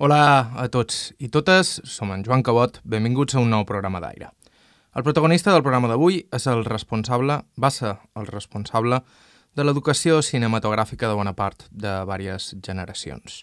Hola a tots i totes, som en Joan Cabot, benvinguts a un nou programa d'aire. El protagonista del programa d'avui és el responsable, va ser el responsable de l'educació cinematogràfica de bona part de diverses generacions.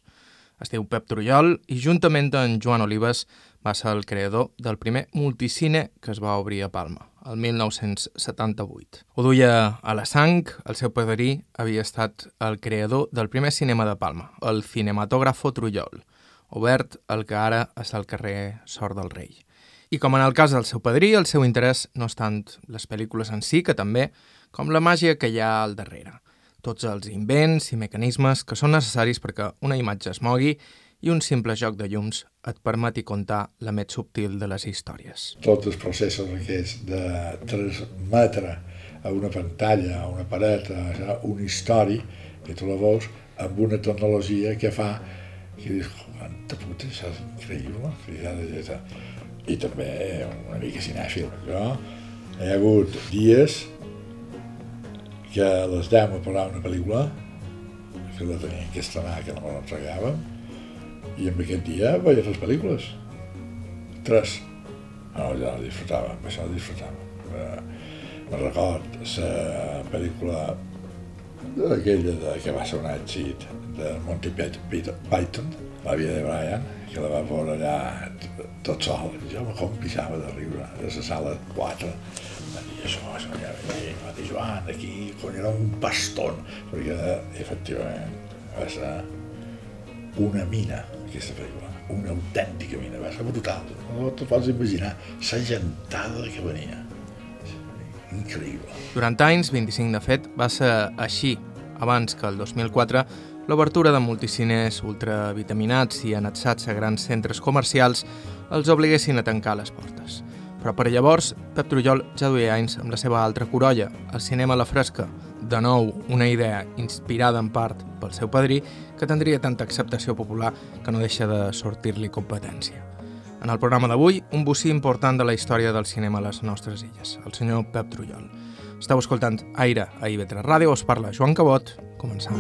Es diu Pep Trullol i juntament amb Joan Olives va ser el creador del primer multicine que es va obrir a Palma, el 1978. Ho duia a la sang, el seu padrí havia estat el creador del primer cinema de Palma, el Cinematògrafo Trullol, obert el que ara és el carrer Sort del Rei. I com en el cas del seu padrí, el seu interès no és tant les pel·lícules en si, que també, com la màgia que hi ha al darrere. Tots els invents i mecanismes que són necessaris perquè una imatge es mogui i un simple joc de llums et permeti contar la més subtil de les històries. Tots els processos aquests de transmetre a una pantalla, a una paret, a una història, que tu la veus amb una tecnologia que fa que dius, quanta puta, això és increïble, i també una mica cinèfil. Jo ha hagut dies que a les 10 me posava una pel·lícula, que la tenia que estrenar, que no me l'entregàvem, i en aquest dia veia les pel·lícules. Tres. No, ja la disfrutava, amb això la disfrutava. Eh, me record la pel·lícula aquella de, que va ser un èxit de Monty Python, la vida de Brian, que la va veure allà tot sol. Jo com pixava de riure, de la sala 4. Va dir, això, això ja ve, va dir, Joan, aquí, cony, era un pastón, perquè efectivament va ser una mina, aquesta pel·lícula, una autèntica mina, va ser brutal. No te pots imaginar la gentada que venia. Increïble. Durant anys, 25 de fet, va ser així, abans que el 2004 l'obertura de multicines ultravitaminats i anexats a grans centres comercials els obliguessin a tancar les portes. Però per llavors, Pep Trullol ja duia anys amb la seva altra corolla, el cinema la fresca, de nou una idea inspirada en part pel seu padrí que tindria tanta acceptació popular que no deixa de sortir-li competència. En el programa d'avui, un bocí important de la història del cinema a les nostres illes, el senyor Pep Trullol. Esteu escoltant Aire a IB3 Ràdio, us parla Joan Cabot. Començam.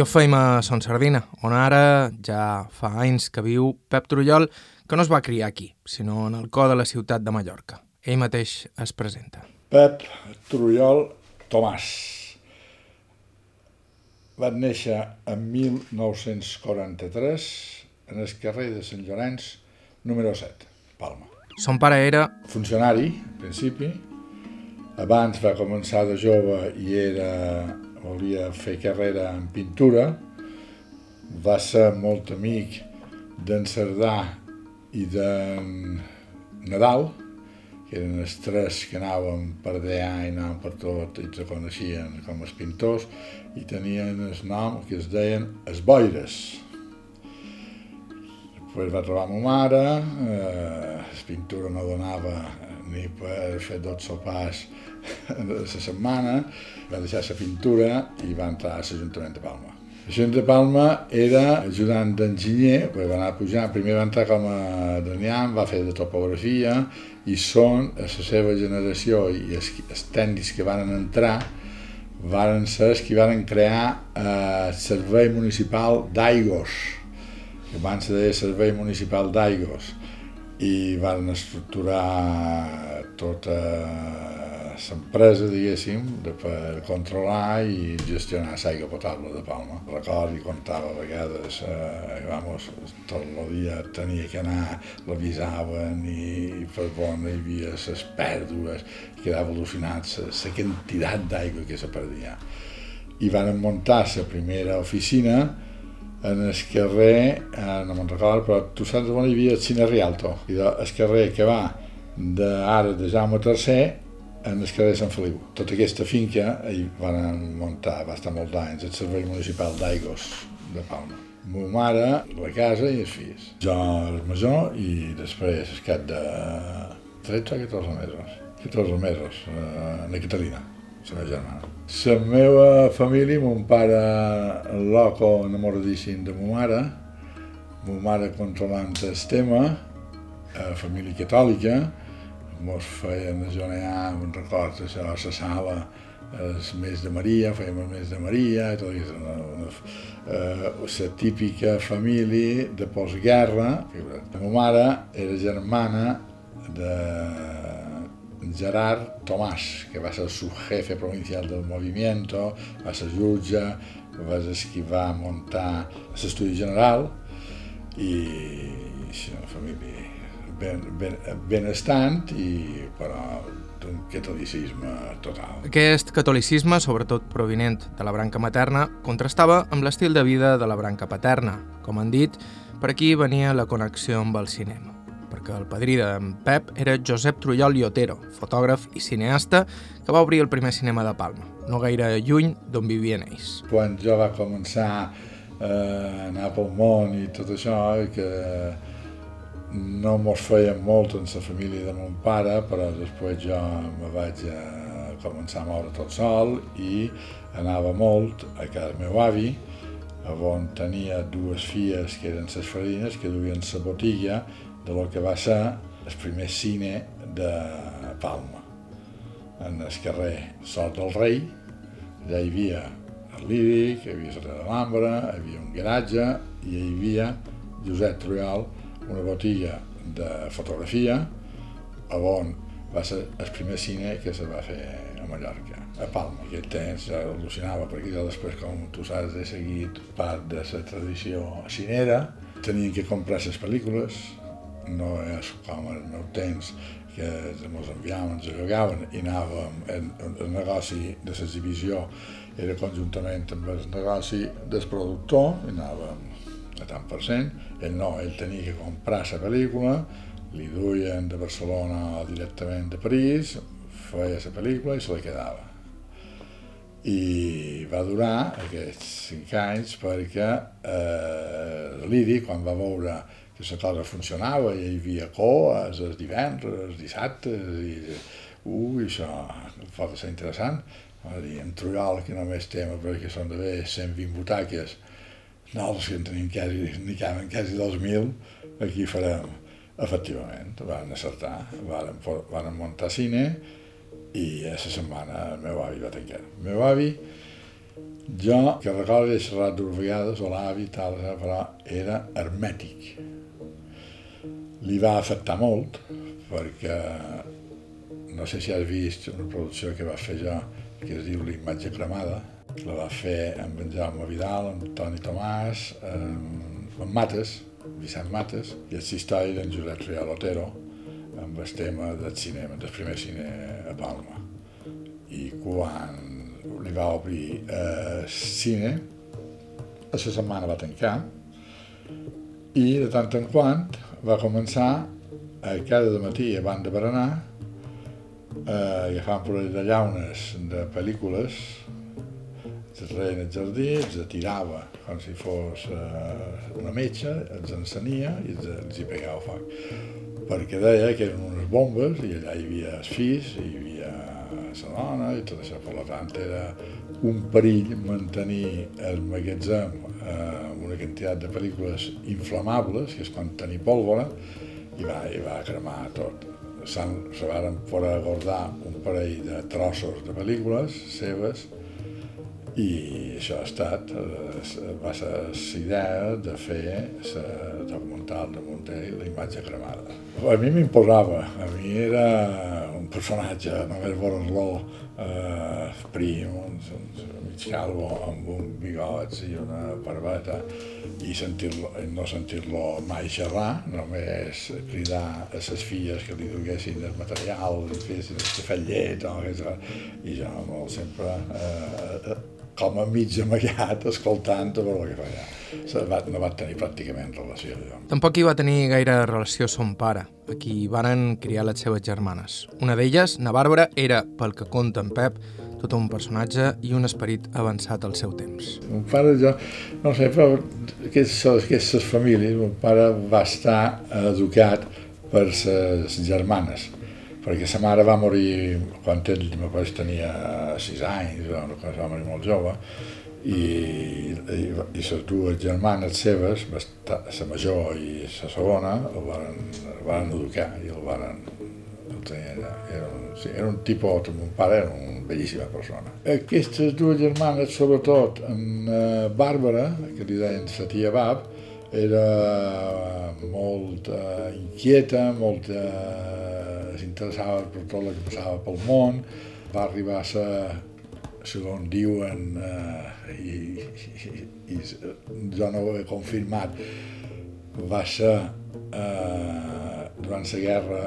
Ho feim a Son Sardina, on ara ja fa anys que viu Pep Trullol, que no es va criar aquí, sinó en el cor de la ciutat de Mallorca. Ell mateix es presenta. Pep Trullol Tomàs. Va néixer en 1943 en el carrer de Sant Llorenç, número 7. Palma. Son pare era... Funcionari, en principi. Abans va començar de jove i era, volia fer carrera en pintura. Va ser molt amic d'en Cerdà i d'en Nadal, que eren els tres que anàvem per allà i anàvem per tot i se coneixien com els pintors i tenien el nom que es deien els boires Després va trobar ma mare, eh, pintura no donava ni per fer dos sopars a la setmana, va deixar la pintura i va entrar a l'Ajuntament de Palma. L'Ajuntament de Palma era ajudant d'enginyer, va anar a pujar, primer va entrar com a Daniam, va fer de topografia i són, la seva generació i els, els tècnics que van entrar, varen ser els que van crear eh, el Servei Municipal d'Aigos, que abans se deia Servei Municipal d'Aigos i van estructurar tota l'empresa, diguéssim, de per controlar i gestionar l'aigua potable de Palma. Record i contava a vegades, eh, vamos, tot el dia tenia que anar, l'avisaven i per bon hi havia les pèrdues, quedava al·lucinat la quantitat d'aigua que se perdia. I van muntar la primera oficina en el eh, no me'n recordo, però tu saps on hi havia el Cine Rialto, i el carrer que va d'ara de Jaume III en el carrer Sant Feliu. Tota aquesta finca hi van muntar, va estar molt el Servei Municipal d'Aigos de Palma. Ma mare, la casa i els fills. Jo el major i després, el cap de 13 o 14 mesos. 14 mesos, eh, la Catalina meva germana. La meva família, mon pare loco enamoradíssim de ma mare, ma mare controlant el tema, eh, família catòlica, mos feien a jonear, me'n record, això, a la sala el mes de Maria, fèiem el mes de Maria, i tot això, una, una, eh, la típica família de postguerra. La mare era germana de Gerard Tomàs, que va ser el subjefe provincial del movimiento, va ser jutge, va ser qui va muntar l'estudi general i és una família ben, ben, benestant i però d'un catolicisme total. Aquest catolicisme, sobretot provinent de la branca materna, contrastava amb l'estil de vida de la branca paterna. Com han dit, per aquí venia la connexió amb el cinema perquè el padrí d'en Pep era Josep Trullol i Otero, fotògraf i cineasta que va obrir el primer cinema de Palma, no gaire lluny d'on vivien ells. Quan jo va començar eh, a anar pel món i tot això, que no mos feia molt en la família de mon pare, però després jo me vaig a començar a moure tot sol i anava molt a casa meu avi, on tenia dues filles que eren ses farines, que duien la botiga de lo que va ser el primer cine de Palma. En el carrer Sot del Rei, allà hi havia el Líric, hi havia la l'Alhambra, hi havia un garatge i hi havia Josep Truial, una botiga de fotografia, on va ser el primer cine que se va fer a Mallorca, a Palma. Aquell temps ja al·lucinava, perquè jo després, com tu saps, he seguit part de la tradició cinera, tenien que comprar les pel·lícules, no és com el meu temps que ens enviaven, ens llogaven i anàvem, el, el negoci de l'exhibició era conjuntament amb el negoci del productor i anàvem a tant per cent. Ell no, ell tenia que comprar la pel·lícula, li duien de Barcelona directament de París, feia la pel·lícula i se la quedava. I va durar aquests cinc anys perquè eh, l'Iri, quan va veure que la cosa funcionava, hi havia coes els divendres, els dissabtes, i ui, això pot ser interessant. Va dir, en Trujol, que només tema perquè són d'haver 120 butaques, nosaltres que en tenim quasi, n'hi caben quasi 2.000, aquí farem. Efectivament, van acertar, van, van muntar cine i a la setmana el meu avi va tancar. El meu avi, jo, que recordo he xerrat dues vegades, o l'avi, tal, però era hermètic li va afectar molt perquè no sé si has vist una producció que va fer jo que es diu L'imatge cremada la va fer amb en Jaume Vidal, amb Toni Tomàs, amb, amb Mates, Vicent Mates, i la història d'en Josep Rial Otero amb el tema del cinema, del primer cine a Palma. I quan li va obrir el cine, la setmana va tancar, i de tant en quant va començar a cada matí abans de berenar eh, agafant parell de llaunes de pel·lícules els reien al jardí, els tirava com si fos eh, una metxa, els encenia i els, els hi pegava foc. Perquè deia que eren unes bombes i allà hi havia els fills, hi havia la dona i tot això. Per tant, era un perill mantenir el magatzem eh, una quantitat de pel·lícules inflamables, que és quan tenir pólvora, i va, i va cremar tot. Se varen poder guardar un parell de trossos de pel·lícules seves i això ha estat, eh, va ser la de fer la documental de Montell, la imatge cremada. A mi m'imposava, a mi era personatge, només veure-lo eh, prim, un, un, mig calvo amb un bigots i una barbeta i sentir no sentir-lo mai xerrar, només cridar a les filles que li duguessin el material, i fessin el cafè llet o i jo sempre eh, com a mig amagat, escoltant tot el que feia. Va, no va tenir pràcticament relació. Jo. Tampoc hi va tenir gaire relació son pare, a qui varen criar les seves germanes. Una d'elles, na Bàrbara, era, pel que conta en Pep, tot un personatge i un esperit avançat al seu temps. Mon pare, jo, no sé, però aquestes, aquestes famílies, mon pare va estar educat per les germanes, perquè sa mare va morir quan ell, meu pare tenia 6 anys, quan va morir molt jove, i, i, i les dues germanes seves, la major i la segona, el van, el van educar i el van Era, era, un, sí, era un tipus, mon pare era una bellíssima persona. Aquestes dues germanes, sobretot, en uh, Bàrbara, que li deien sa tia Bab, era molt uh, inquieta, molt uh, s'interessava per tot el que passava pel món, va arribar a ser, segons diuen, uh, i, i, i jo no ho he confirmat, va ser eh, durant la guerra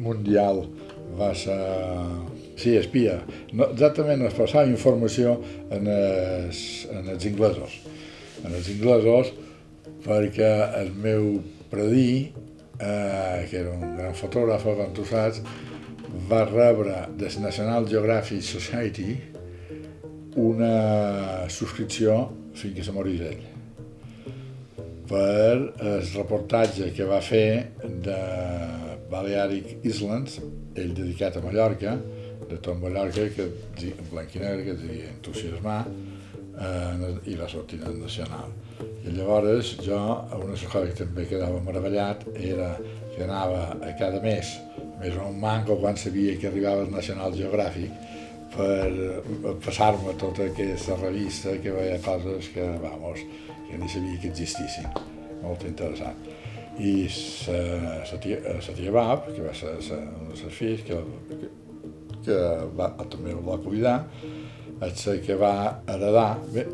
mundial va ser sí, espia. No, exactament es passava informació en els, en els inglesos. En els inglesos perquè el meu predí, eh, que era un gran fotògraf, com tu saps, va rebre del National Geographic Society una subscripció fins que se morís ell per el reportatge que va fer de Balearic Islands, ell dedicat a Mallorca, de tot Mallorca, que en blanc i negre, que devia entusiasmar, eh, i la sortida nacional. I llavors jo, una cosa que també quedava meravellat era que anava a cada mes, més un manco quan sabia que arribava el National Geographic, per passar-me tota aquesta revista que veia coses que, vamos, que ni sabia que existissin. Molt interessant. I la tia, Bab, que va ser una de les filles, que, que, que va, també el va cuidar, la que va heredar bé,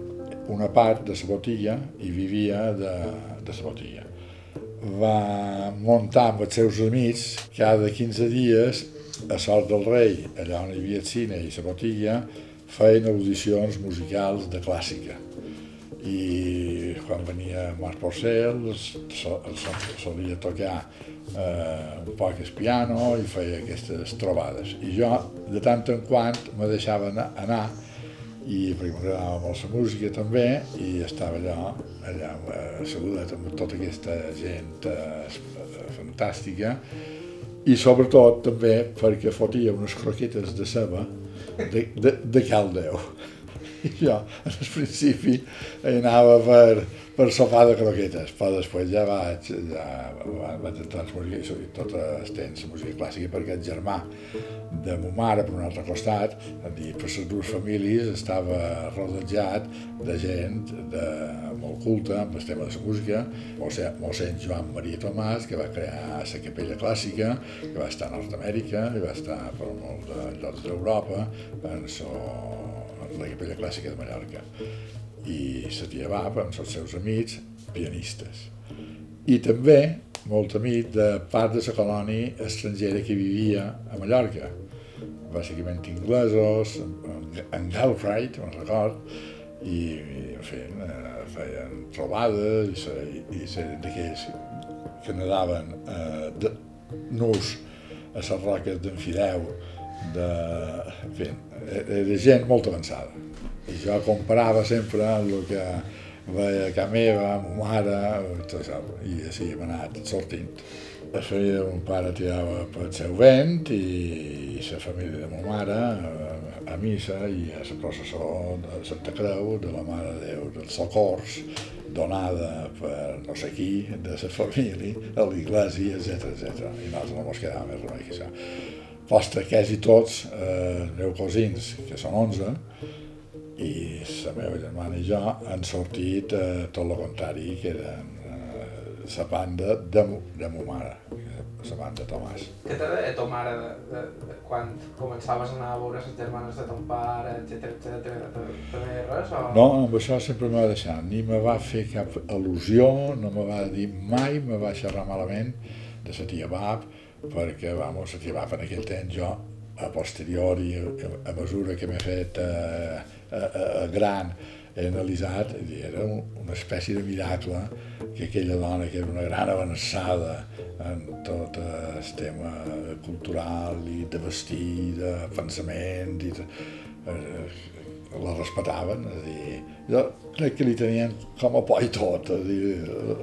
una part de la botilla i vivia de, de la botilla. Va muntar amb els seus amics cada 15 dies a Sort del Rei, allà on hi havia el cine i la botilla, feien audicions musicals de clàssica. I quan venia Marc Porcel solia tocar eh, un poc el piano i feia aquestes trobades. I jo, de tant en quant, me deixava anar i perquè m'agradava molt la música també i estava allà, allà eh, saludat amb tota aquesta gent eh, fantàstica i sobretot també perquè fotia unes croquetes de ceba de, de, de caldeu. I jo, al principi, anava per, per sopar de croquetes, però després ja vaig, ja vaig entrar en música i tot estens música clàssica perquè el germà de ma mare, per un altre costat, dir, per les dues famílies estava rodejat de gent de, molt culta amb el tema de la música, mossèn Joan Maria Tomàs, que va crear la capella clàssica, que va estar a Nord-Amèrica, i va estar per molts llocs d'Europa, en la capella clàssica de Mallorca i la tia Bab amb els seus amics pianistes. I també molt amic de part de la colònia estrangera que vivia a Mallorca, bàsicament inglesos, en Galbraith, me'n record, i, i en fi, eh, feien trobades i, i, i d'aquells que nadaven eh, de, nus a les roques d'en Fideu, de, en fi, era gent molt avançada. I jo comparava sempre el que veia a meva, a ma mare, això, i així hem anat sortint. La família de mon pare tirava pel seu vent i la família de ma mare a missa i a la processó de Santa Creu, de la Mare de Déu dels Socors, donada per no sé qui, de la família, a l'església, etc etc. I nosaltres no ens quedàvem més remei que això. Posta quasi tots, eh, meus cosins, que són 11, i la meva germana i jo han sortit eh, tot el contrari, que eren eh, la banda de, de ma mare, la banda de Tomàs. Què t'ha dit ta mare de, de, de, quan començaves a anar a veure les germanes de ton pare, etc etc. També res? O... No, amb això sempre m'ha deixat. Ni me va fer cap al·lusió, no me va dir mai, me va xerrar malament de la tia Bab, perquè, vamos, Bab en aquell temps jo, a posteriori, a, mesura que m'he fet eh, eh, gran he analitzat, era una espècie de miracle que aquella dona, que era una gran avançada en tot el tema cultural i de vestir, de pensament, i de, eh, la respectaven, és a dir, jo crec que li tenien com a por i tot, és a dir,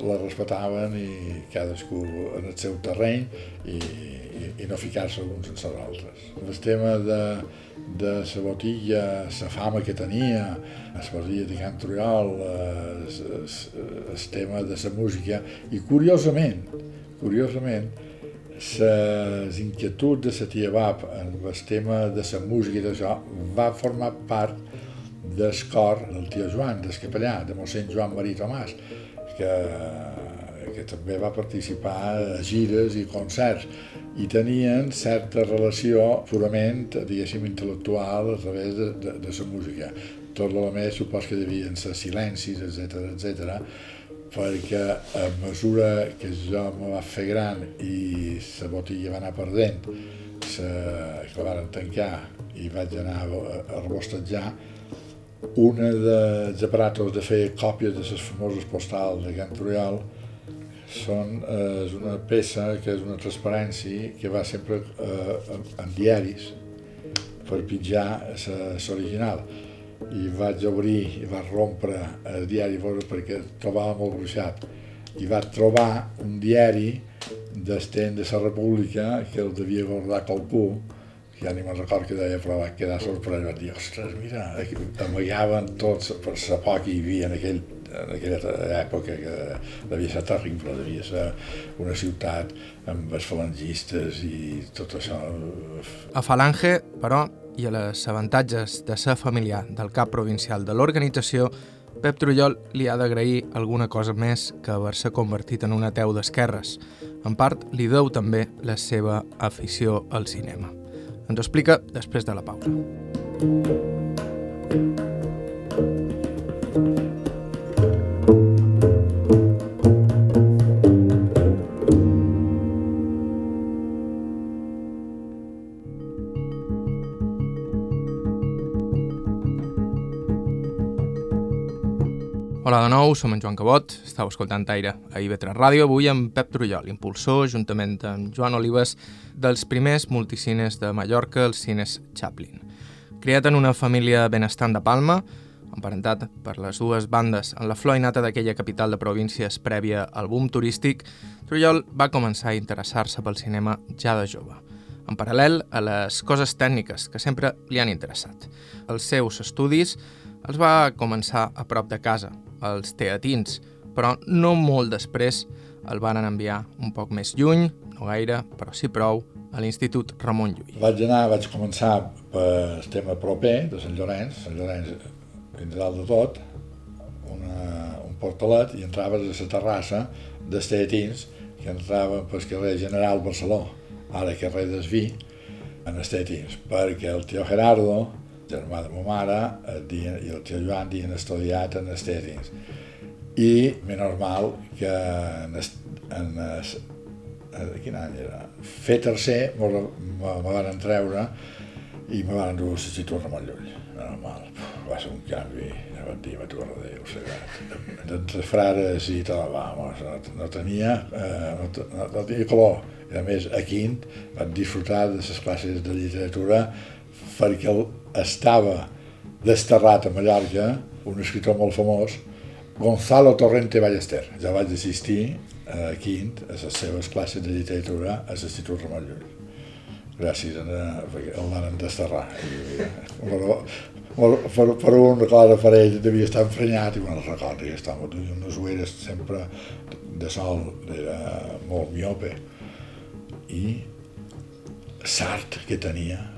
la respectaven i cadascú en el seu terreny i, i, i no ficar-se uns en els altres. El tema de, de la botilla, la fama que tenia, es parlia de Can Troiol, el tema de la música, i curiosament, curiosament, les inquietuds de la tia Bab en el tema de la música i d'això va formar part del cor del tio Joan, del capellà, de mossèn Joan Marí Tomàs, que, que també va participar a gires i concerts i tenien certa relació purament, diguéssim, intel·lectual a través de, de, de la música. Tot el més supos que devien ser silencis, etc etc perquè a mesura que jo me va fer gran i la botilla va anar perdent, se, que la van tancar i vaig anar a, a rebostejar, una dels aparatos de fer còpies de les famoses postals de Can Toriol són, eh, és una peça que és una transparència que va sempre eh, en diaris per pitjar l'original i vaig obrir i vaig rompre el diari perquè trobava molt gruixat i vaig trobar un diari d'estent de la República que el devia guardar qualcú ja ni me'n record que deia, però va quedar sorprès, vaig dir, ostres, mira, amagaven tots per la que hi havia en, aquell, en aquella època que devia ser terrible, devia ser una ciutat amb els falangistes i tot això. A Falange, però, i a les avantatges de ser familiar del cap provincial de l'organització, Pep Trullol li ha d'agrair alguna cosa més que haver-se convertit en un ateu d'esquerres. En part, li deu també la seva afició al cinema. Ens ho explica després de la pausa. Hola de nou, som en Joan Cabot, estàu escoltant Aire a IB3 Ràdio, avui amb Pep Trullol, impulsor, juntament amb Joan Olives, dels primers multicines de Mallorca, els cines Chaplin. Criat en una família benestant de Palma, emparentat per les dues bandes en la flor innata d'aquella capital de províncies prèvia al boom turístic, Trullol va començar a interessar-se pel cinema ja de jove en paral·lel a les coses tècniques que sempre li han interessat. Els seus estudis els va començar a prop de casa, als teatins, però no molt després el van enviar un poc més lluny, no gaire, però sí prou, a l'Institut Ramon Llull. Vaig anar, vaig començar per el tema proper de Sant Llorenç, Sant Llorenç fins dalt de tot, una, un portalet i entraves a la terrassa dels teatins que entrava pel carrer General Barceló, ara carrer Desví, en els teatins, perquè el tio Gerardo germà de ma mare dien, i el tio Joan havien estudiat en els tècnics. I, menys mal, que en, en, en quin any era? Fer tercer, me, van treure i me van dur a l'Institut Ramon Llull. Normal. Va ser un canvi, ja van dir, va tornar de Déu, segat. Entre frares i tot, vamos, no, no tenia, eh, no, no, no tenia color. I a més, a Quint van disfrutar de les classes de literatura perquè estava desterrat a Mallorca, un escriptor molt famós, Gonzalo Torrente Ballester. Ja vaig assistir a Quint, a les seves classes de literatura a l'Institut Ramon Llull. Gràcies, a, el van desterrar. I, però, per, per un, clar, per ell devia estar emprenyat i me'n recordo, i estava duent unes ulleres sempre de sol, era molt miope. I sart que tenia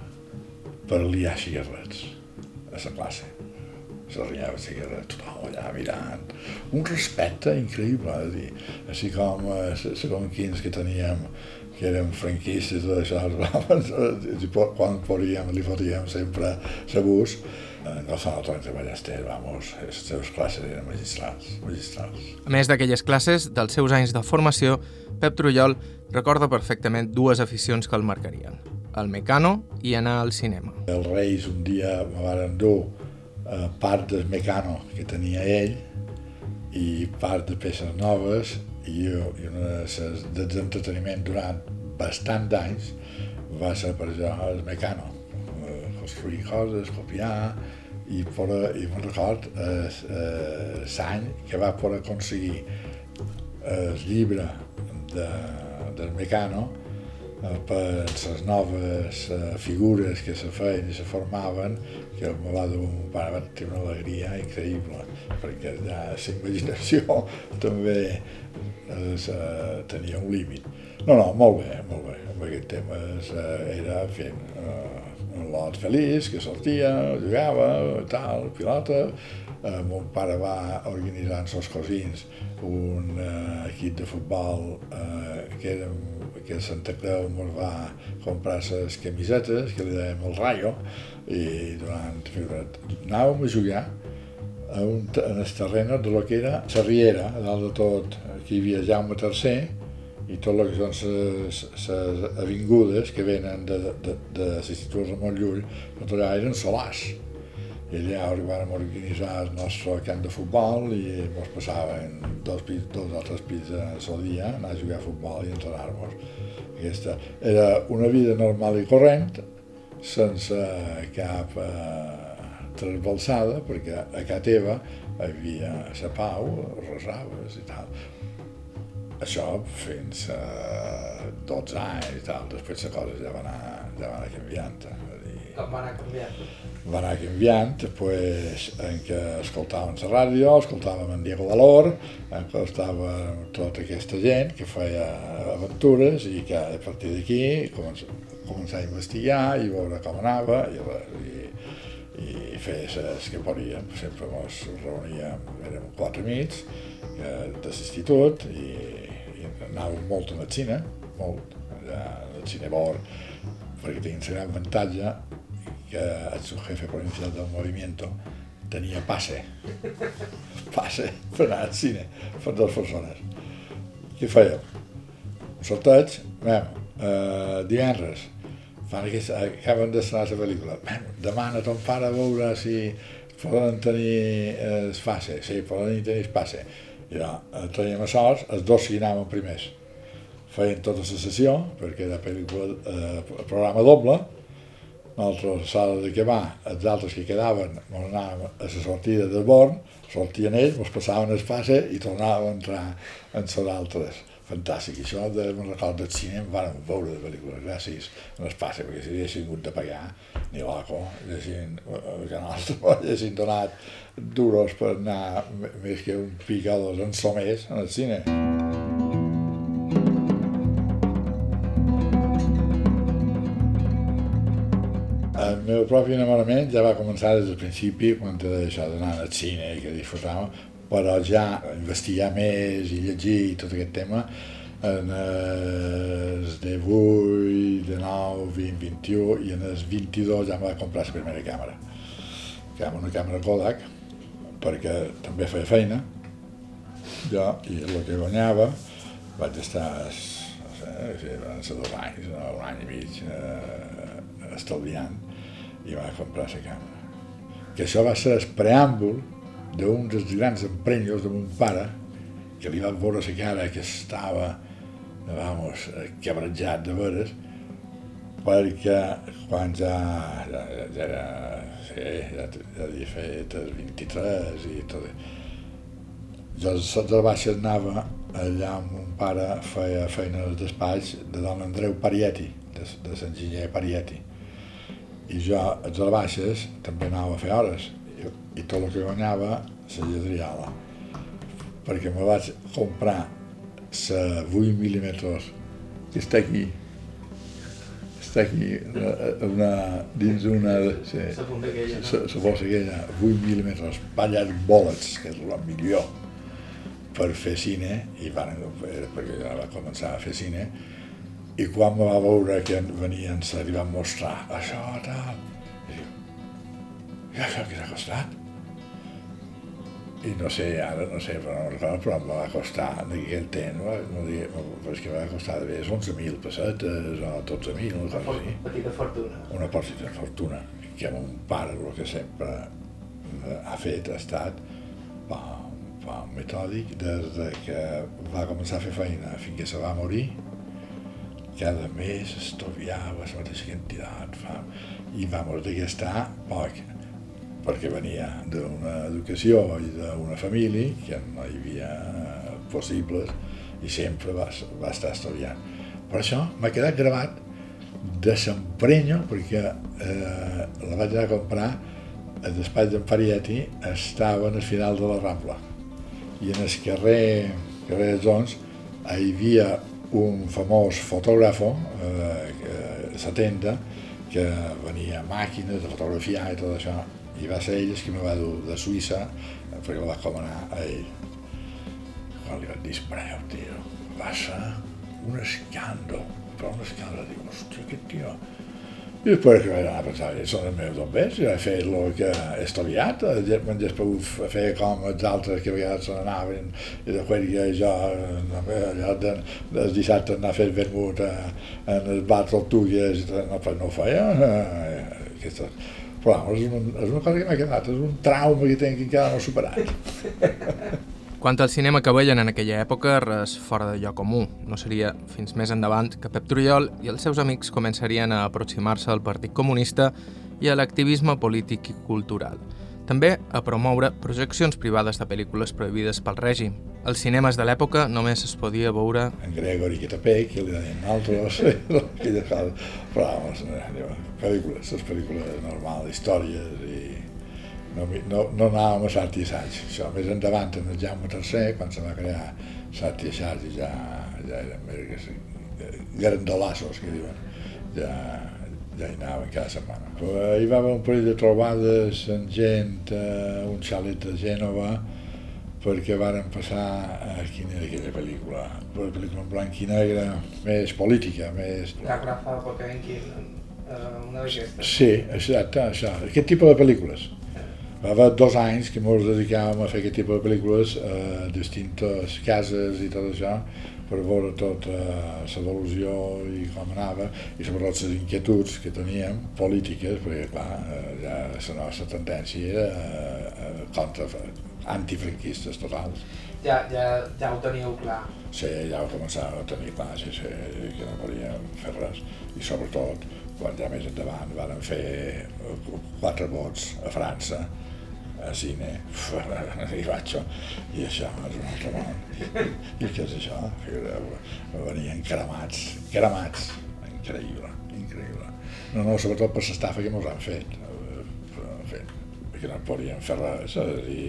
per liar cigarrets a la classe. Se riava cigarrets, tothom allà mirant. Un respecte increïble, és dir, així com eh, segons quins que teníem que érem franquistes tot això, quan podíem, li fotíem sempre sabús, eh, no s'ha notat de Ballester, vamos, les seves classes eren magistrals, magistrals. A més d'aquelles classes, dels seus anys de formació, Pep Trullol recorda perfectament dues aficions que el marcarien al Mecano i anar al cinema. Els Reis un dia me van dur eh, part del Mecano que tenia ell i part de peces noves i, i una de d'entreteniment durant bastant d'anys va ser per jo el Mecano. Eh, construir coses, copiar, i, per, i me'n record eh, l'any que va poder aconseguir el llibre de, del Mecano eh, per les noves eh, figures que se feien i se formaven, que me va dur un pare va tenir una alegria increïble, perquè ja la imaginació també es, eh, tenia un límit. No, no, molt bé, molt bé. Amb aquest tema eh, era fent eh, un lot feliç, que sortia, jugava, tal, pilota. Eh, mon pare va organitzar amb els cosins un eh, equip de futbol eh, que era que Santa Creu ens va comprar les camisetes, que li dèiem el Rayo, i durant anàvem a jugar a un, en el terreny de lo que era la Riera, a dalt de tot, aquí hi havia Jaume III, i tot el que són les avingudes que venen de, de, de l'Institut Ramon Llull, tot allà eren solars. I allà vam organitzar el nostre camp de futbol i ens passaven dos, dos o tres pits al dia, anar a jugar a futbol i entrenar-nos. Aquesta era una vida normal i corrent, sense cap eh, trasbalsada, perquè a casa teva havia la pau, resaves i tal. Això fins a 12 anys i tal, després la cosa ja va anar, ja va anar canviant. Com va anar canviant? Va anar canviant, pues, en què escoltàvem la ràdio, escoltàvem en Diego Valor, en què estava tota aquesta gent que feia aventures i que a partir d'aquí començar a investigar i veure com anava i, i, i fer les que podíem. Sempre ens reuníem, érem quatre amics de l'institut i, i anàvem molt al cine, molt, allà al cine Bor, perquè tenia un gran avantatge que el jefe provincial del movimiento tenia passe, passe per anar al cine per dues persones. Què fèiem? Un sorteig, eh, divendres, fan aquest, acaben d'estrenar la pel·lícula, vam, demana a ton pare a veure si poden tenir el eh, passe, sí, poden tenir el passe. I ja, teníem a sols, els dos que anàvem primers. Feien tota la sessió, perquè era pel·lícula, eh, programa doble, nosaltres, sala de que va, els altres que quedaven, ens anàvem a la sortida del Born, sortien ells, ens passaven el passe i tornàvem a entrar en les altres. Fantàstic, I això de, me'n record del cinema, vàrem veure de pel·lícules gràcies en el passe, perquè si haguessin hagut de pagar, ni loco, haguessin, que nosaltres haguessin donat duros per anar més que un picador en somers en el cine. Meu propi enamorament ja va començar des del principi, quan te això d'anar al cine que disfrutàvem, però ja investigar més i llegir i tot aquest tema en els de 8, de 9, 20, 21 i en els 22 ja em va comprar la primera càmera. Que era una càmera Kodak, perquè també feia feina, jo, i el que guanyava vaig estar, no sé, van dos anys, un any i mig, eh, estalviant, i va comprar la càmera. Que això va ser el preàmbul d'un dels grans emprenyos de mon pare, que li va veure la cara que estava, vamos, quebrejat de veres, perquè quan ja, ja, ja era, sí, ja, ja havia fet els 23 i tot, jo de baixes anava allà amb mon pare feia feina al despatx de don Andreu Parietti, de, de l'enginyer Parietti i jo a les baixes també anava a fer hores. I, i tot el que guanyava se lladriava perquè me vaig comprar la 8 mil·límetres. Que està aquí. Està aquí una, dins una sí, la bossa aquella 8 mil·límetres ballar bolets que és la millor per fer cine. I van, perquè ja va començar a fer cine i quan va veure que venien, se li van mostrar això, tal, i diu, i això què t'ha costat? I no sé, ara no sé, però no recordo, però em va costar, d'aquell temps, no, no dic, però és que va costar de 11.000 pessetes o 12.000, una cosa així. Una petita fortuna. Una petita fortuna, que mon pare el que sempre ha fet ha estat pa, pa metòdic des que va començar a fer feina fins que se va morir, cada mes estudiava la mateixa quantitat, fa, i vamos, de gastar poc, perquè venia d'una educació i d'una família que no hi havia possibles i sempre va, va estar estudiant. Per això m'ha quedat gravat de s'emprenyo, perquè eh, la vaig anar a comprar el despatx d'en estava en el final de la Rambla i en el carrer, carrer Jones hi havia un famós fotògrafo eh, 70 que venia màquines de fotografiar i tot això i va ser ell que me va dur de Suïssa perquè la va comanar a ell. Quan li van dir espereu tio va ser un escàndol. Però un escàndol diu hòstia aquest tio i després que vaig anar a pensar, són els meus bombers, jo he fet el que he estudiat, me'n he pogut fer com els altres que a vegades se n'anaven i després que jo allò de, del dissabte anar a fer vermut en els bars tortugues, no, pues no ho feia. Eh, aquesta, però és una cosa que m'ha quedat, és un trauma que tinc encara no superat. Quant al cinema que veien en aquella època, res fora de lloc comú. No seria fins més endavant que Pep Trujol i els seus amics començarien a aproximar-se al Partit Comunista i a l'activisme polític i cultural. També a promoure projeccions privades de pel·lícules prohibides pel règim. Als cinemes de l'època només es podia veure... En Gregory Kitapek, que li deien altres, aquelles coses, però, pel·lícules, les pel·lícules normals, històries i no, no, no anàvem a Sart i Assaig. Això, més endavant, en el Jaume III, quan se va crear Sart i Assaig, ja, ja eren més grandolassos, que diuen, ja, ja hi anàvem cada setmana. Però hi va haver un parell de trobades amb gent a un xalet de Gènova, perquè varen passar a quina era aquella pel·lícula, una pel·lícula en blanc i negre, més política, més... La Rafa Potenkin, una d'aquestes. Sí, exacte, això, aquest tipus de pel·lícules. Va haver dos anys que ens dedicàvem a fer aquest tipus de pel·lícules a eh, distintes cases i tot això per veure tota l'evolució i com anava i sobretot les inquietuds que teníem polítiques, perquè clar, eh, ja la nostra tendència era eh, contra antifranquistes totals. Ja, ja, ja ho teníeu clar. Sí, ja ho començàvem a tenir clar, sí, sí, que no podíem fer res. I sobretot, quan ja més endavant varen fer quatre vots a França, a cine, i vaig i això és un altre món. I què és això? Venien cremats, cremats, increïble, increïble. No, no, sobretot per l'estafa que mos han fet, en fi, que no podien fer res, i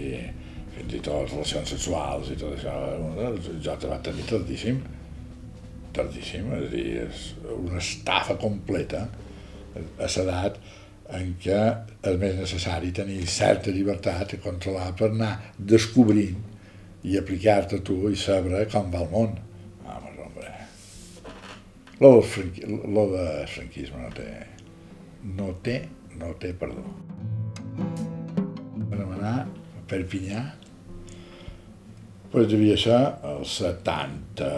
fins i tot relacions sexuals i tot això, jo te va tenir tardíssim, tardíssim, és a dir, és una estafa completa a l'edat en què és més necessari tenir certa llibertat a controlar per anar descobrint i aplicar-te tu i saber com va el món. Vamos, hombre. Lo del, franqui, lo de franquisme no té, no té, no té perdó. Vam anar a Perpinyà, pues devia ser el 70,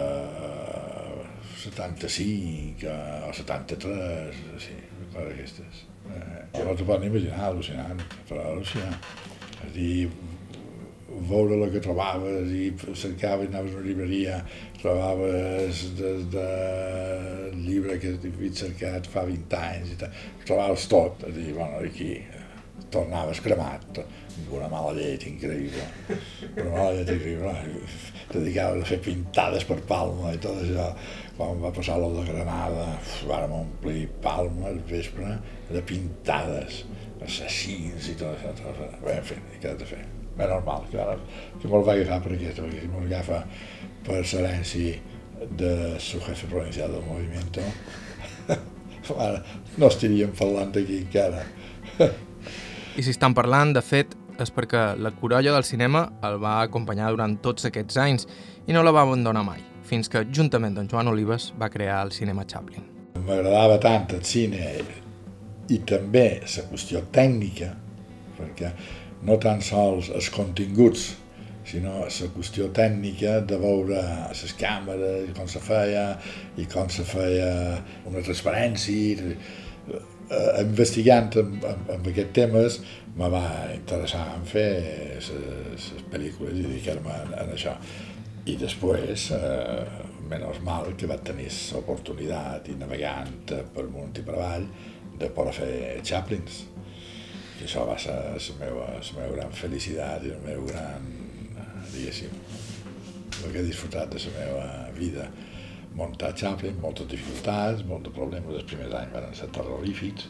75 o 73, sí, coses d'aquestes. Eh, no t'ho pot imaginar, al·lucinant, però al·lucinant. És dir, veure el que trobaves i cercaves, anaves a una llibreria, trobaves des de llibre que havia cercat fa 20 anys i tal, trobaves tot, és dir, bueno, aquí tornaves cremat, amb una mala llet increïble, una mala llet increïble, dedicaves a fer pintades per Palma i tot això, quan va passar la de Granada, vàrem omplir Palma al vespre de pintades, assassins i tot això, tot. Bé, en fi, què has de fer? Bé, normal, que ara que me'l va agafar per aquesta, perquè si me'l agafa per l'herència de su jefe provincial del moviment, no estaríem parlant d'aquí encara. I si estan parlant, de fet, és perquè la corolla del cinema el va acompanyar durant tots aquests anys i no la va abandonar mai, fins que, juntament amb Joan Olives, va crear el cinema Chaplin. M'agradava tant el cine i també la qüestió tècnica, perquè no tan sols els continguts, sinó la qüestió tècnica de veure les càmeres com se feia, i com se feia una transparència, eh, investigant amb, amb, amb aquests temes me va interessar en fer les pel·lícules i dedicar-me en, en això. I després, eh, menys mal que vaig tenir l'oportunitat i navegant per munt i per avall de poder fer Chaplins. I això va ser la meva, la meva gran felicitat i el meu gran, diguéssim, el que he disfrutat de la meva vida muntar Chaplin, moltes dificultats, molts problemes, els primers anys van ser terrorífics,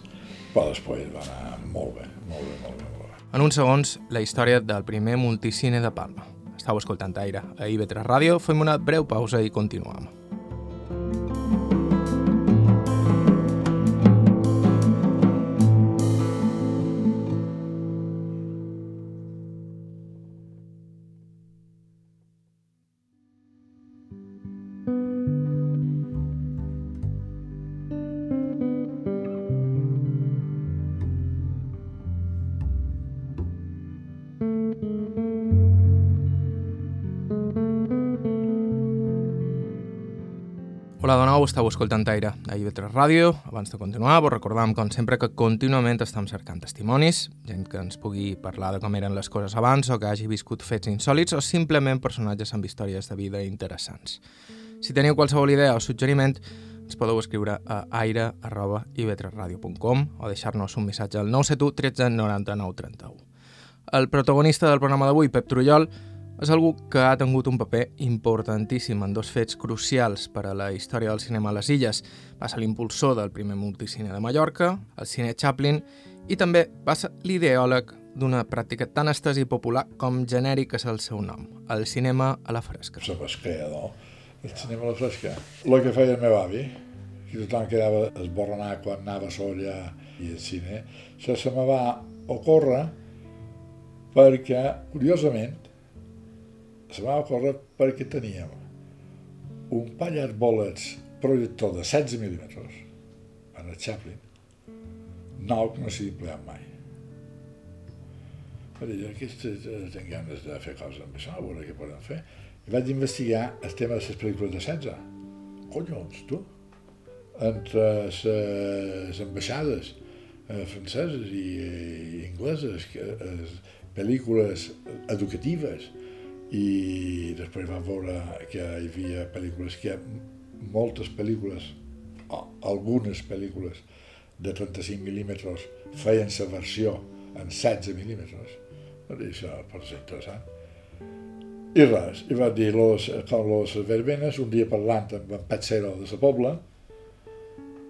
però després va anar molt bé, molt bé, molt bé. Molt bé. En uns segons, la història del primer multicine de Palma. Estau escoltant Aire a IB3 Ràdio, fem una breu pausa i continuem. Nou, escoltant Aire a IB3 Ràdio. Abans de continuar, vos recordam, com sempre, que contínuament estem cercant testimonis, gent que ens pugui parlar de com eren les coses abans o que hagi viscut fets insòlids o simplement personatges amb històries de vida interessants. Si teniu qualsevol idea o suggeriment, ens podeu escriure a aire.ib3radio.com o deixar-nos un missatge al 971 13 99 31. El protagonista del programa d'avui, Pep Trullol, és algú que ha tingut un paper importantíssim en dos fets crucials per a la història del cinema a les illes. Va ser l'impulsor del primer multicine de Mallorca, el cine Chaplin, i també va ser l'ideòleg d'una pràctica tan estesa i popular com genèric és el seu nom, el cinema a la fresca. La pesquera, no? El cinema a la fresca. El que feia el meu avi, que tothom quedava esborronat quan anava solla i al cine, això se me va ocórrer perquè, curiosament, se va ocórrer perquè teníem un pallet bolets projector de 16 mil·límetres en el Chaplin, nou que no s'hi empleat mai. Va dir, aquest tinc ganes de fer coses amb això, a veure què podem fer. I vaig investigar el tema de les pel·lícules de 16. Collons, tu? Entre les ambaixades eh, franceses i, i ingleses, que, eh, pel·lícules educatives, i després vam veure que hi havia pel·lícules que moltes pel·lícules algunes pel·lícules de 35 mil·límetres feien la versió en 16 mil·límetres. Dir això pot ser interessant. I res, i va dir los, com los verbenes, un dia parlant amb en Patsero de la Pobla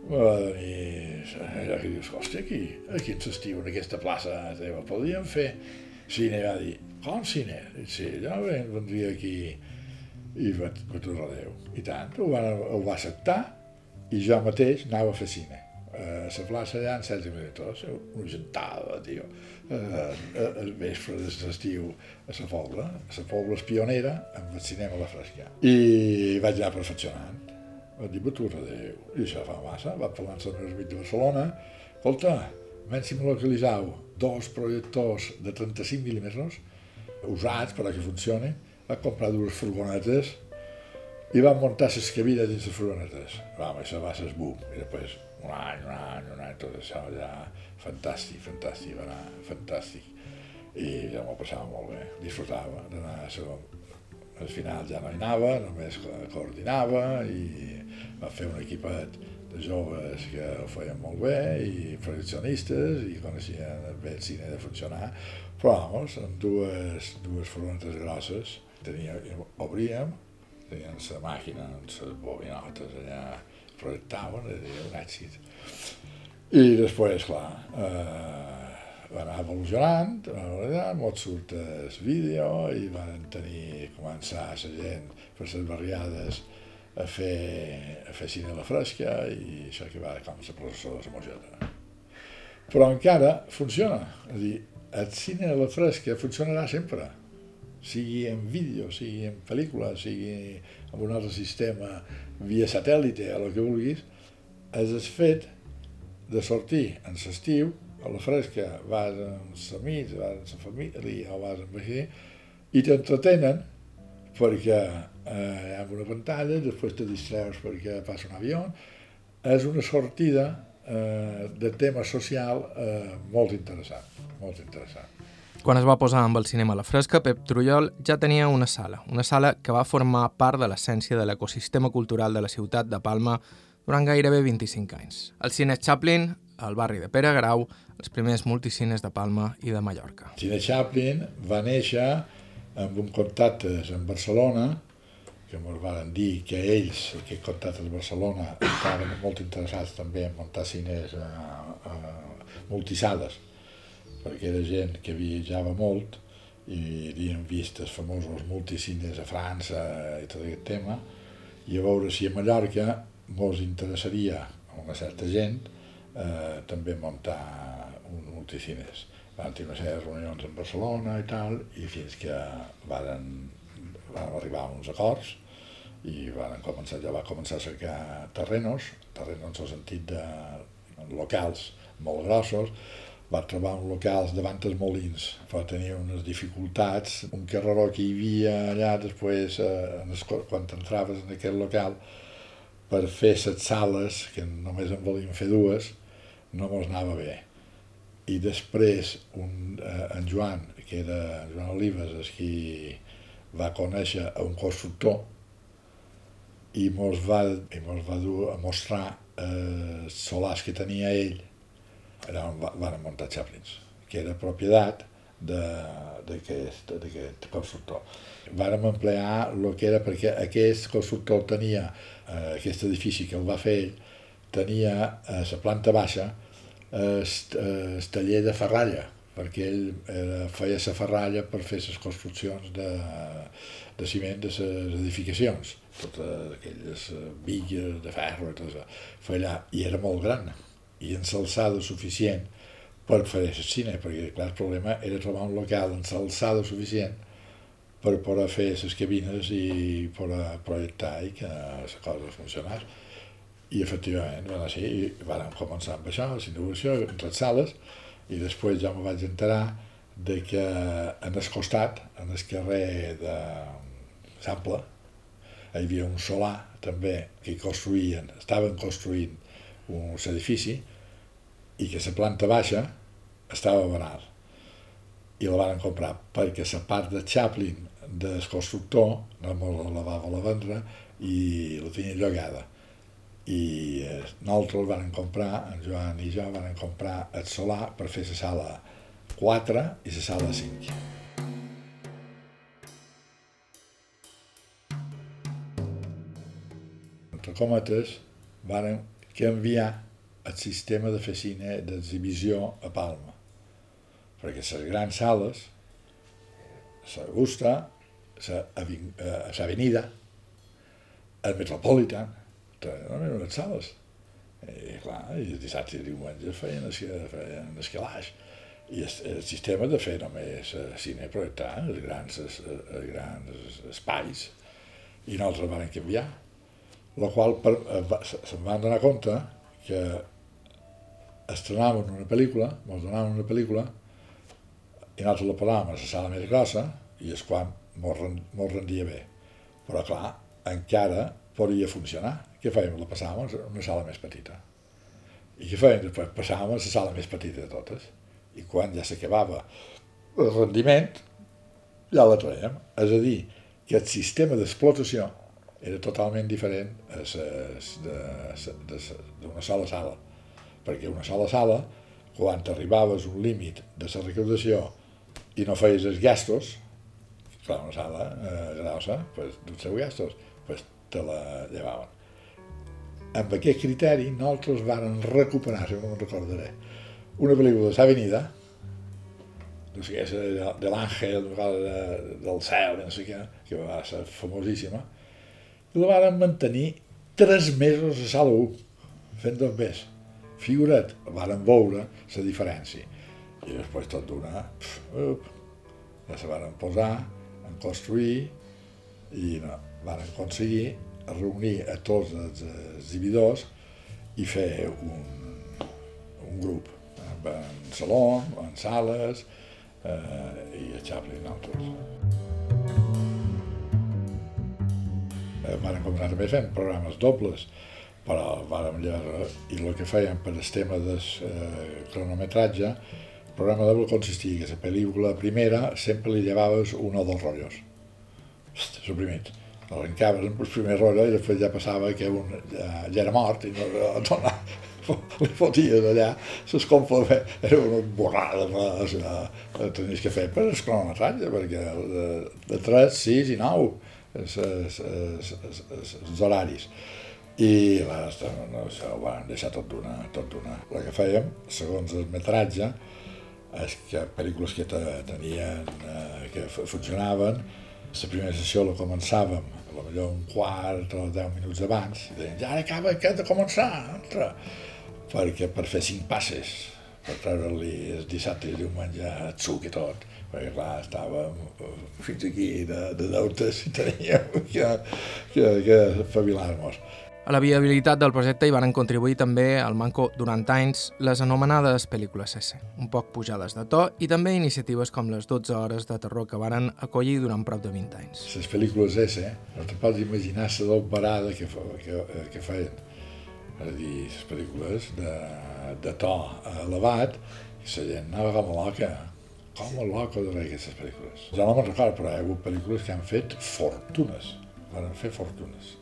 va dir allà que dius, hòstia, aquí, aquí en l'estiu, en aquesta plaça teva, podríem fer cine, va dir, com cine? Sí, ja vendria aquí i va, va tornar Déu. I tant, ho va, ho va acceptar i jo mateix anava a fer cine. A la plaça allà en 16 minuts, una gentada, tio. El vespre de l'estiu a la Pobla, la Pobla és pionera amb el cinema a la fresca. I vaig anar perfeccionant. Va dir, va tornar Déu. I això fa massa, va parlar amb meu amic de Barcelona. Escolta, menys si me localitzau dos projectors de 35 mil·límetres usats per a que funcioni, va comprar dues furgonetes i van muntar les cabines dins les furgonetes. Vam, això va ser boom. I després, un any, un any, un any, tot això ja fantàstic, fantàstic, va anar fantàstic. I ja m'ho passava molt bé, disfrutava d'anar a segon. Al final ja no hi anava, només coordinava i va fer un equipet de joves que ho feien molt bé i projeccionistes i coneixien bé el cine de funcionar, però vamos, amb dues, dues frontes grosses tenia, obríem, tenien la màquina les bobinotes allà, projectaven, era un èxit. I després, clar, eh, va anar evolucionant, molt surt el vídeo i van tenir, començar la gent per les barriades a fer, a fer cine a la fresca i això que va com la processó de la mojeta. Però encara funciona, és a dir, el cine a la fresca funcionarà sempre, sigui en vídeo, sigui en pel·lícula, sigui amb un altre sistema via satèl·lite, el que vulguis, és el fet de sortir en l'estiu, a la fresca, vas amb els amics, vas amb la família o vas amb així, i t'entretenen perquè eh, amb una pantalla, després te distreus perquè passa un avió, és una sortida eh, de tema social eh, molt interessant, molt interessant. Quan es va posar amb el cinema a la fresca, Pep Trullol ja tenia una sala, una sala que va formar part de l'essència de l'ecosistema cultural de la ciutat de Palma durant gairebé 25 anys. El cine Chaplin, al barri de Pere Grau, els primers multicines de Palma i de Mallorca. El cine Chaplin va néixer amb un contacte en Barcelona, que ens van dir que ells, que contactes Barcelona, estaven molt interessats també en muntar cines eh, eh, multisades, perquè era gent que viatjava molt i havien vist els famosos multicines a França i tot aquest tema, i a veure si a Mallorca mos interessaria a una certa gent eh, també muntar un multicines. Van tenir una sèrie de reunions en Barcelona i tal, i fins que varen vam arribar a uns acords i van començar, ja va començar a cercar terrenos, terrenos en el sentit de locals molt grossos, va trobar un locals davant dels molins, va tenir unes dificultats, un carreró que hi havia allà després, eh, en es, quan entraves en aquest local, per fer set sales, que només en volíem fer dues, no mos anava bé. I després un, eh, en Joan, que era Joan Olives, és qui va conèixer un constructor i mos va, i mos va dur a mostrar eh, solars que tenia ell allà on va, van muntar Chaplins, que era propietat d'aquest constructor. Vàrem emplear el que era perquè aquest constructor tenia, eh, aquest edifici que el va fer ell, tenia a eh, la planta baixa el, el taller de ferralla, perquè ell era, feia la ferralla per fer les construccions de, de ciment de les edificacions, totes aquelles bigues de ferro i tot això, feia allà, i era molt gran, i en l'alçada suficient per fer el cine, perquè clar, el problema era trobar un local en l'alçada suficient per poder fer les cabines i poder projectar i que la cosa funcionés. I efectivament va així, i vam començar amb això, la inauguració, entre les sales, i després ja me vaig enterar de que en el costat, en el carrer de Sample, hi havia un solar també que construïen, estaven construint un edifici i que la planta baixa estava barat i la van comprar perquè la part de Chaplin del constructor no la va voler vendre i la tenia llogada i eh, nosaltres vam comprar, en Joan i jo vam comprar el solar per fer la sala 4 i la sala 5. Entre cometes, varen canviar el sistema de fer cine d'exhibició a Palma, perquè les grans sales, l'Augusta, l'Avenida, el Metropolitan, no eren les sales. I clar, i dissabte i diumenge feien, feien escalaix. I el, el sistema de fer només eh, cine projectar els grans, els, els grans espais i nosaltres vam canviar. La qual per, eh, se'n van donar compte que estrenàvem una pel·lícula, ens donaven una pel·lícula i nosaltres la posàvem a la sala més grossa i és quan mos rendia bé. Però clar, encara podria funcionar. Què fèiem? La passàvem a una sala més petita. I què fèiem després? Passàvem a la sala més petita de totes. I quan ja s'acabava el rendiment, ja la traiem. És a dir, que el sistema d'explotació era totalment diferent d'una sola sala. Perquè una sola sala, quan arribaves a un límit de la recaudació i no feies els gastos, clar, una sala eh, grossa, pues, dels seus gastos, pues, te la llevaven amb aquest criteri nosaltres vàrem recuperar, si no me'n recordaré, una pel·lícula de S'Avenida, no sé què, de, de l'Àngel, de, del cel, no sé què, que va ser famosíssima, i la vàrem mantenir tres mesos a sala 1, fent dos més. Figura't, vàrem veure la diferència. I després tot d'una, ja se varen posar, en construir, i no, varen aconseguir reunir a tots els exhibidors i fer un, un grup. En saló, en sales eh, i a Chaplin altres. Eh, varen començar també fent programes dobles, però vàrem llavors, i el que fèiem per el tema del eh, cronometratge, el programa doble consistia que la pel·lícula primera sempre li llevaves un o dos rotllos, suprimits arrencaves el primer rotllo i després ja passava que un ja, ja era mort i no, no, no li foties allà, s'escompla era una borrada, o sigui, tenies que fer per el cronometratge, perquè de, de 3, 6 i 9, els, horaris. I va, no, això ho van deixar tot d'una. Tot d'una. El que fèiem, segons el metratge, és que pel·lícules que te, tenien, eh, que funcionaven, la primera sessió la començàvem, a lo millor un quart o deu minuts abans, i deien, ja ara acaba que de començar, entra, perquè per fer cinc passes, per treure-li el dissabte i el diumenge el suc i tot, perquè clar, estàvem eh, fins aquí de, de deutes i teníem que, que, que espavilar-nos. A la viabilitat del projecte hi van contribuir també al manco durant anys les anomenades pel·lícules S, un poc pujades de to, i també iniciatives com les 12 hores de terror que varen acollir durant prop de 20 anys. Les pel·lícules S, no te pots imaginar la dobarada que, que, que feien. És a dir, les pel·lícules de, de to elevat, i la gent anava com a loca, com a loca de veure aquestes pel·lícules. Ja no me'n recordo, però hi ha hagut pel·lícules que han fet fortunes, van fer fortunes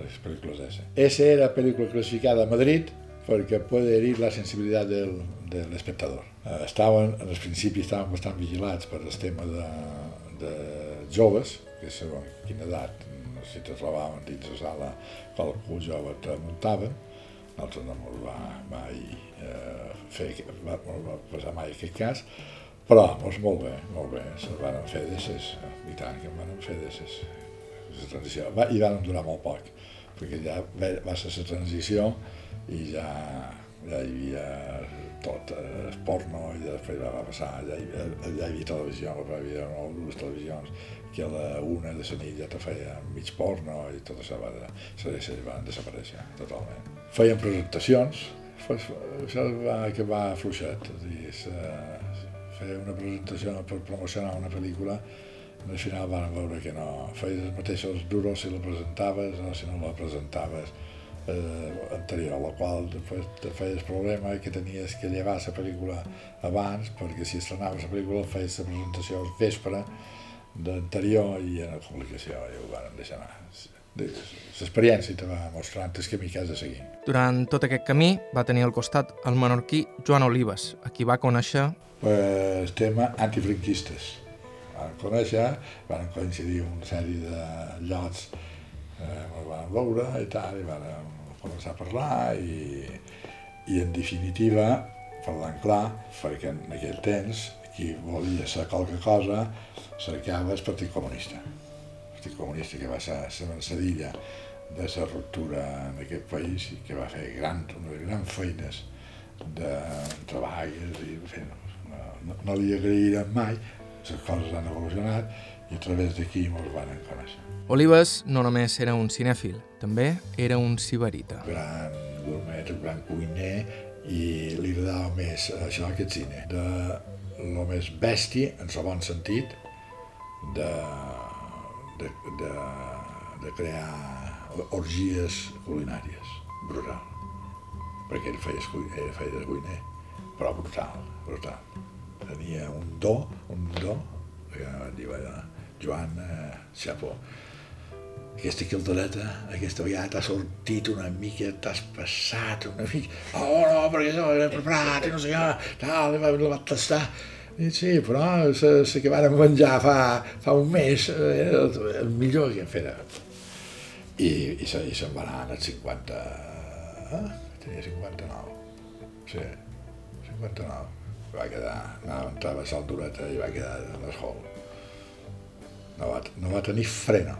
les películas ese. Esa era película clasificada a Madrid perquè puede herir la sensibilitat del, de l'espectador. Eh, estaven, en el principi estaven bastant vigilats per el tema de, de joves, que segons quina edat, si te trobaven dins la sala qualcú jove te muntaven, nosaltres no ens va mai eh, fer, va, no va passar mai aquest cas, però doncs, molt bé, molt bé, se'l van fer d'esses, i tant que en van fer d'esses, la transició, va, i van durar molt poc perquè ja va ser la transició i ja, ja hi havia tot, eh, el porno, i després va passar, ja hi, havia, ja hi havia televisió, hi havia dues televisions, que a la una de la nit ja te feia mig porno i tot això va, de, se van desaparèixer totalment. Feien presentacions, això va acabar fluixet, és a dir, feia una presentació per promocionar una pel·lícula al final van veure que no, feies els mateixos duros si la presentaves o si no la presentaves eh, anterior, la qual després te feies problema que tenies que llevar la pel·lícula abans, perquè si estrenaves la pel·lícula feies la presentació al vespre d'anterior i en la publicació i ho van deixar anar. L'experiència te va mostrant el camí que has de seguir. Durant tot aquest camí va tenir al costat el menorquí Joan Olives, a qui va conèixer... Pues, el tema antifranquistes van conèixer, van coincidir una sèrie de llocs, eh, el van veure i tal, i van començar a parlar i, i en definitiva, parlant clar, perquè en aquell temps qui volia ser qualque cosa cercava el Partit Comunista. El Partit Comunista que va ser la mansadilla de la ruptura en aquest país i que va fer gran, unes grans feines de treballs i en fi, no, no li agrairem mai, les coses han evolucionat i a través d'aquí ens van conèixer. Olives no només era un cinèfil, també era un sibarita. Gran gourmet, un gran cuiner i li agradava més això que el cine. De lo més bèstia, en el bon sentit, de, de, de, de crear orgies culinàries, brutal. Perquè ell feia, ell feia de cuiner, però brutal, brutal tenia un do, un do, que diu allà, Joan eh, Xapó, aquesta caldereta aquesta vegada t'ha sortit una mica, t'has passat una mica, oh no, perquè jo l'he preparat i no sé què, tal, la vaig tastar. I sí, però la que van menjar fa, fa un mes eh, era el, el millor que fet. I, i, se, i se'n va anar als 50... Eh? Tenia 59. Sí, 59 va quedar, entrava a Dureta i va quedar en l'eshol. No va, no va tenir freno.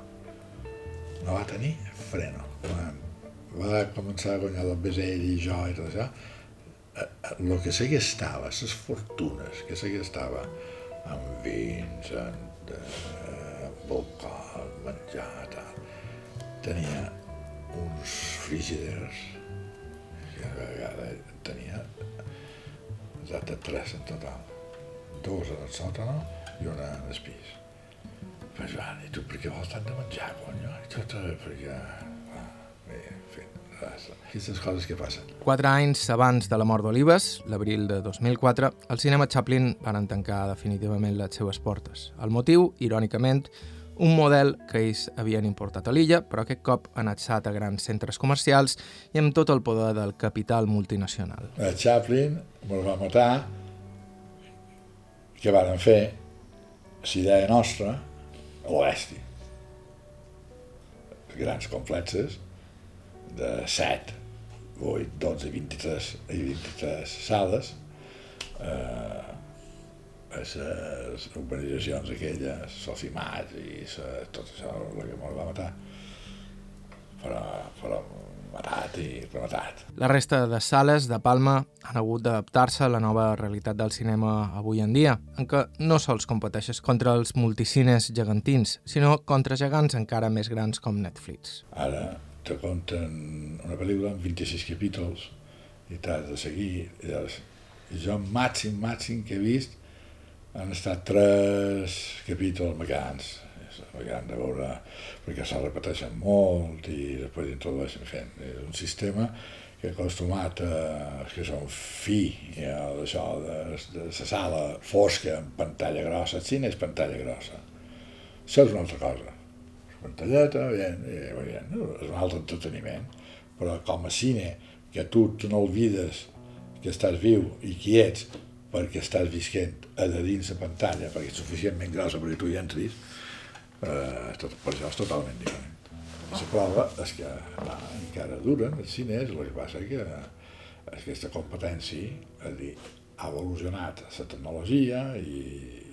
No va tenir freno. Quan va començar a guanyar el Besell i jo i tot això, el que sé que estava, les fortunes que sé que estava en vins, eh, en alcohol, menjar, tal, tenia uns frigiders que a vegada de tres en total. Dos en el sòtano i una en el pis. Però Joan, i tu per què vols tant de menjar, conyo? I tot perquè... Ah, bé, en fi, aquestes coses que passen. Quatre anys abans de la mort d'Olives, l'abril de 2004, el cinema Chaplin van tancar definitivament les seues portes. El motiu, irònicament, un model que ells havien importat a l'illa, però aquest cop anexat a grans centres comercials i amb tot el poder del capital multinacional. A Chaplin me'l va matar, que varen fer la idea nostra a l'oesti. grans complexes de 7, 8, 12, 23 i 23 sales eh, les urbanitzacions aquelles, Socimat i sa, tot això, el que ens va matar però, però matat i rematat. La resta de sales de Palma han hagut d'adaptar-se a la nova realitat del cinema avui en dia, en què no sols competeixes contra els multicines gegantins, sinó contra gegants encara més grans com Netflix. Ara te compten una pel·lícula amb 26 capítols i t'has de seguir. I llavors, jo màxim, màxim que he vist han estat tres capítols mecans m'agraden de veure perquè se repeteixen molt i després introdueixen fent. És un sistema que acostumat a, que són fi ja, d'això, de, de la sala fosca amb pantalla grossa, el cine és pantalla grossa. Això és una altra cosa. La pantalleta, bien, bien, és un altre entreteniment, però com a cine, que tu, tu no oblides que estàs viu i qui ets perquè estàs visquent a de dins la pantalla, perquè és suficientment grossa perquè tu hi entris, eh, tot, per això és totalment diferent. La prova és que va, encara duren els cines, el que passa que aquesta competència és dir, ha evolucionat la tecnologia i,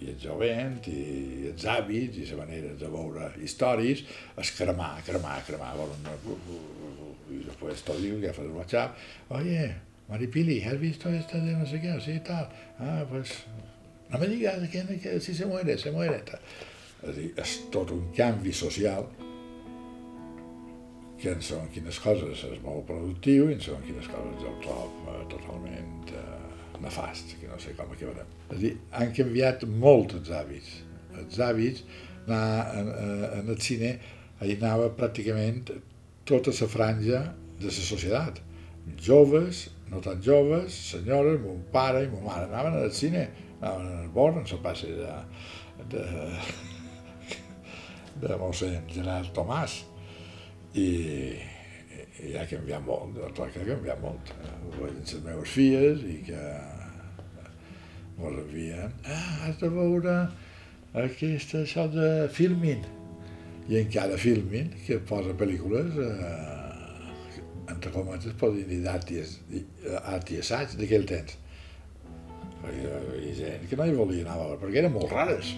i el jovent i els hàbits i la manera de veure històries és cremar, cremar, cremar i després tot diu que fa el WhatsApp oye, Maripili, ¿has visto esta de no sé qué? Sí, tal. Ah, pues no me digas que, que si se muere, se muere. Tal. És dir, és tot un canvi social que en segons quines coses és molt productiu i en segons quines coses el trob eh, totalment eh, nefast, que no sé com acabarem. És dir, han canviat molt els hàbits. Els hàbits, anar en, en el cine, hi anava pràcticament tota la franja de la societat. Joves, no tan joves, senyores, mon pare i mon mare anaven al cine, anaven al bord, en la passe de, de, de mossèn Gerard Tomàs i, i ha canviat molt, clar que ha canviat molt. Ho veien les meves filles i que mos envien, ah, has de veure aquesta, això de filmin. I encara filmin, que posa pel·lícules, eh, entre cometes, poden dir d'art i, art i assaig d'aquell temps. Perquè hi gent que no hi volia anar a veure, perquè eren molt rares.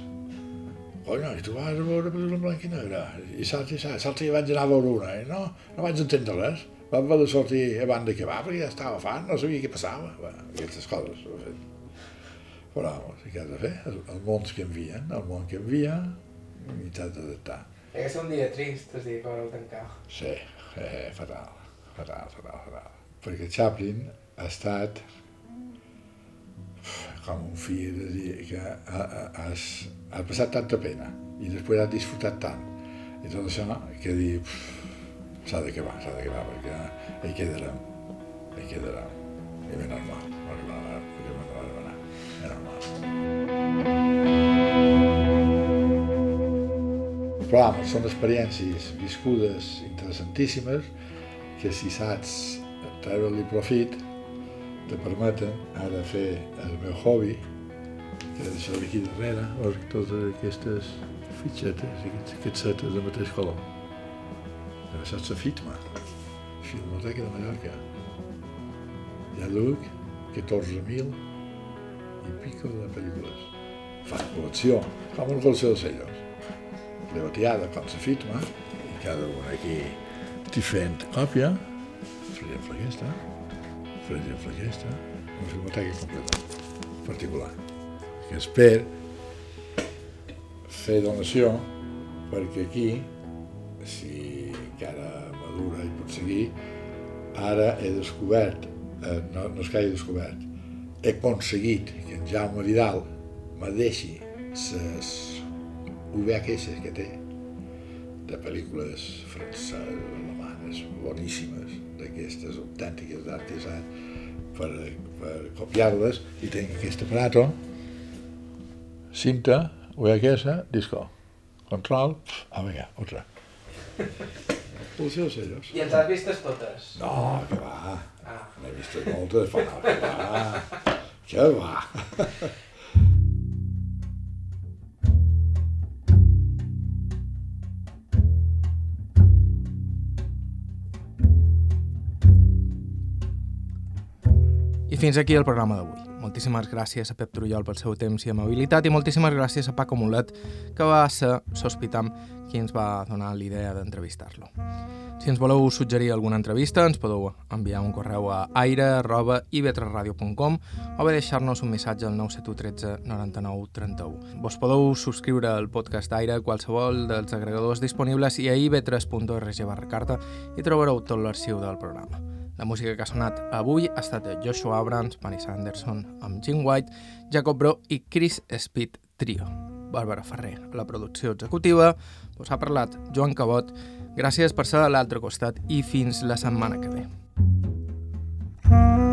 Coño, i tu vas a veure pel·lícula en blanc i negre. I saps, i saps, l'altre dia vaig anar a veure una, i no, no vaig entendre res. Vam haver de sortir a banda que va, perquè ja estava fan, no sabia què passava. Va, aquestes coses. Però, què has de fer? El, el món canvia, el món canvia, i t'has d'adaptar. Ser un dia trist, és dir, per el tancar. Sí, eh, fatal, fatal, fatal, fatal. Perquè Chaplin ha estat com un fill, de dir, que has, has passat tanta pena i després has disfrutat tant. I tot això que dir, s'ha d'acabar, s'ha d'acabar, perquè hi quedarem, hi quedarem. I ben normal, perquè me la va demanar, és normal. Però home, són experiències viscudes interessantíssimes que si saps treure-li profit te permeten ara fer el meu hobby, que és això d'aquí darrere, veus totes aquestes fitxetes, aquests, aquests setes de mateix color. Això és la FITMA, Filmoteca de Mallorca. Ja duc 14.000 i pico de pel·lícules. Fan col·lecció, com una col·lecció de sellos. Leotiada com la FITMA, i cada una aquí diferent còpia, exemple aquesta, exemple aquesta, una filmoteca completa, particular, que és per fer donació perquè aquí, si encara madura i pot seguir, ara he descobert, eh, no, no és que hagi descobert, he aconseguit que en Jaume Vidal me deixi les VHS que té de pel·lícules franceses, alemanes, boníssimes, d'aquestes autèntiques d'artesat, per, per copiar-les, i tinc aquest aparato, cinta, VHS, disco, control, ah, vinga, otra. Pulseu sellos. I ens has vistes totes? No, que va. Ah. N'he vist moltes, però no, que va. Que va. Fins aquí el programa d'avui. Moltíssimes gràcies a Pep Trullol pel seu temps i amabilitat i moltíssimes gràcies a Paco Mulet, que va ser Sospitam qui ens va donar l'idea d'entrevistar-lo. Si ens voleu suggerir alguna entrevista, ens podeu enviar un correu a aire.ivetresradio.com o bé deixar-nos un missatge al 971 13 99 31. Vos podeu subscriure al podcast d'Aire a qualsevol dels agregadors disponibles i a ivetres.org barra carta i trobareu tot l'arxiu del programa. La música que ha sonat avui ha estat de Joshua Abrams, Manny Sanderson amb Jim White, Jacob Bro i Chris Speed Trio. Bàrbara Ferrer, la producció executiva, us ha parlat Joan Cabot. Gràcies per ser a l'altre costat i fins la setmana que ve. Mm-hmm.